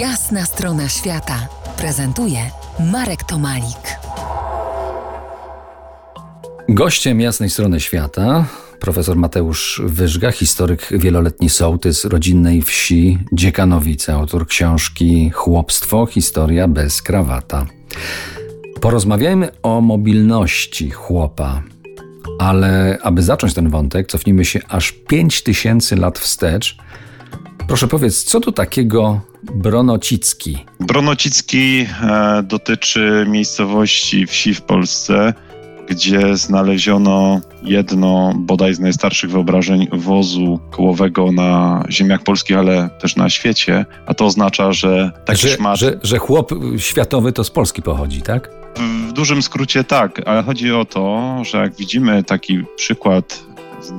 Jasna strona świata prezentuje Marek Tomalik. Gościem jasnej strony świata profesor Mateusz Wyżga, historyk wieloletni sołtys rodzinnej wsi Dziekanowice, autor książki Chłopstwo, historia bez krawata. Porozmawiajmy o mobilności chłopa. Ale aby zacząć ten wątek, cofnijmy się aż 5000 lat wstecz. Proszę powiedz, co to takiego Bronocicki? Bronocicki e, dotyczy miejscowości wsi w Polsce, gdzie znaleziono jedno bodaj z najstarszych wyobrażeń wozu kołowego na ziemiach polskich, ale też na świecie, a to oznacza, że taki że, szmat... Że, że chłop światowy to z Polski pochodzi, tak? W dużym skrócie tak, ale chodzi o to, że jak widzimy taki przykład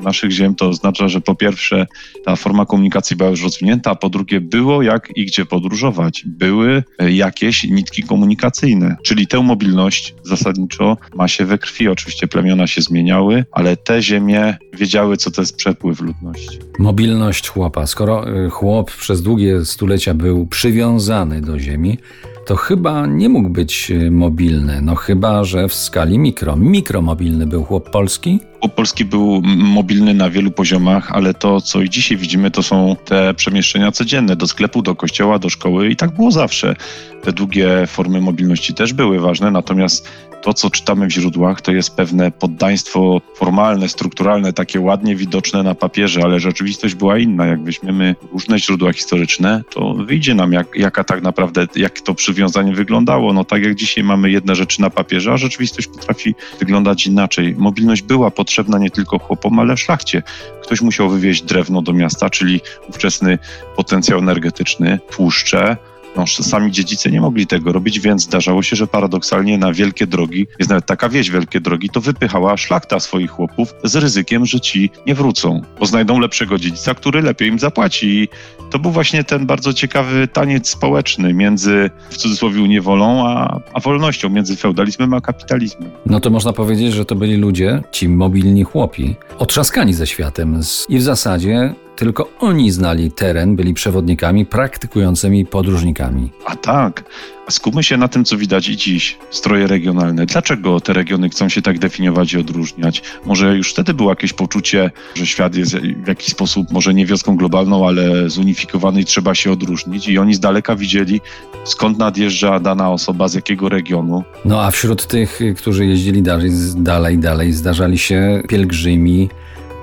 naszych ziem, to oznacza, że po pierwsze ta forma komunikacji była już rozwinięta, a po drugie było jak i gdzie podróżować. Były jakieś nitki komunikacyjne, czyli tę mobilność zasadniczo ma się we krwi. Oczywiście plemiona się zmieniały, ale te ziemie wiedziały, co to jest przepływ ludności. Mobilność chłopa. Skoro y, chłop przez długie stulecia był przywiązany do ziemi, to chyba nie mógł być y, mobilny. No chyba, że w skali mikro. Mikromobilny był chłop polski? Polski był mobilny na wielu poziomach, ale to, co i dzisiaj widzimy, to są te przemieszczenia codzienne do sklepu, do kościoła, do szkoły i tak było zawsze. Te długie formy mobilności też były ważne, natomiast to, co czytamy w źródłach, to jest pewne poddaństwo formalne, strukturalne, takie ładnie widoczne na papierze, ale rzeczywistość była inna. Jak weźmiemy różne źródła historyczne, to wyjdzie nam, jak, jaka tak naprawdę, jak to przywiązanie wyglądało. No tak jak dzisiaj mamy jedne rzeczy na papierze, a rzeczywistość potrafi wyglądać inaczej. Mobilność była potrzebna nie tylko chłopom, ale szlachcie. Ktoś musiał wywieźć drewno do miasta, czyli ówczesny potencjał energetyczny, tłuszcze, no, sami dziedzice nie mogli tego robić, więc zdarzało się, że paradoksalnie na wielkie drogi, jest nawet taka wieś wielkie drogi, to wypychała szlachta swoich chłopów z ryzykiem, że ci nie wrócą, bo znajdą lepszego dziedzica, który lepiej im zapłaci. I to był właśnie ten bardzo ciekawy taniec społeczny między, w cudzysłowie, niewolą, a, a wolnością, między feudalizmem a kapitalizmem. No to można powiedzieć, że to byli ludzie, ci mobilni chłopi, otrzaskani ze światem i w zasadzie tylko oni znali teren, byli przewodnikami, praktykującymi podróżnikami. A tak. Skupmy się na tym, co widać i dziś. Stroje regionalne. Dlaczego te regiony chcą się tak definiować i odróżniać? Może już wtedy było jakieś poczucie, że świat jest w jakiś sposób, może nie wioską globalną, ale zunifikowany i trzeba się odróżnić. I oni z daleka widzieli, skąd nadjeżdża dana osoba, z jakiego regionu. No a wśród tych, którzy jeździli dalej, dalej, dalej zdarzali się pielgrzymi,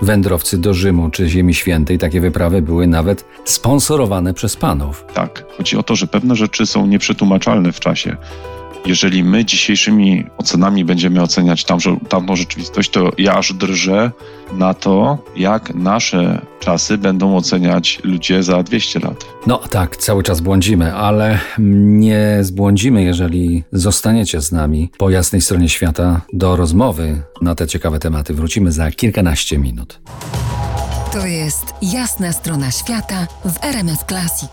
wędrowcy do Rzymu czy Ziemi Świętej. Takie wyprawy były nawet sponsorowane przez panów. Tak, chodzi o to, że pewne rzeczy są nieprzetłumaczalne w czasie jeżeli my dzisiejszymi ocenami będziemy oceniać tamże, tamtą rzeczywistość, to ja aż drżę na to, jak nasze czasy będą oceniać ludzie za 200 lat. No tak, cały czas błądzimy, ale nie zbłądzimy, jeżeli zostaniecie z nami po jasnej stronie świata do rozmowy na te ciekawe tematy. Wrócimy za kilkanaście minut. To jest jasna strona świata w RMS Classic.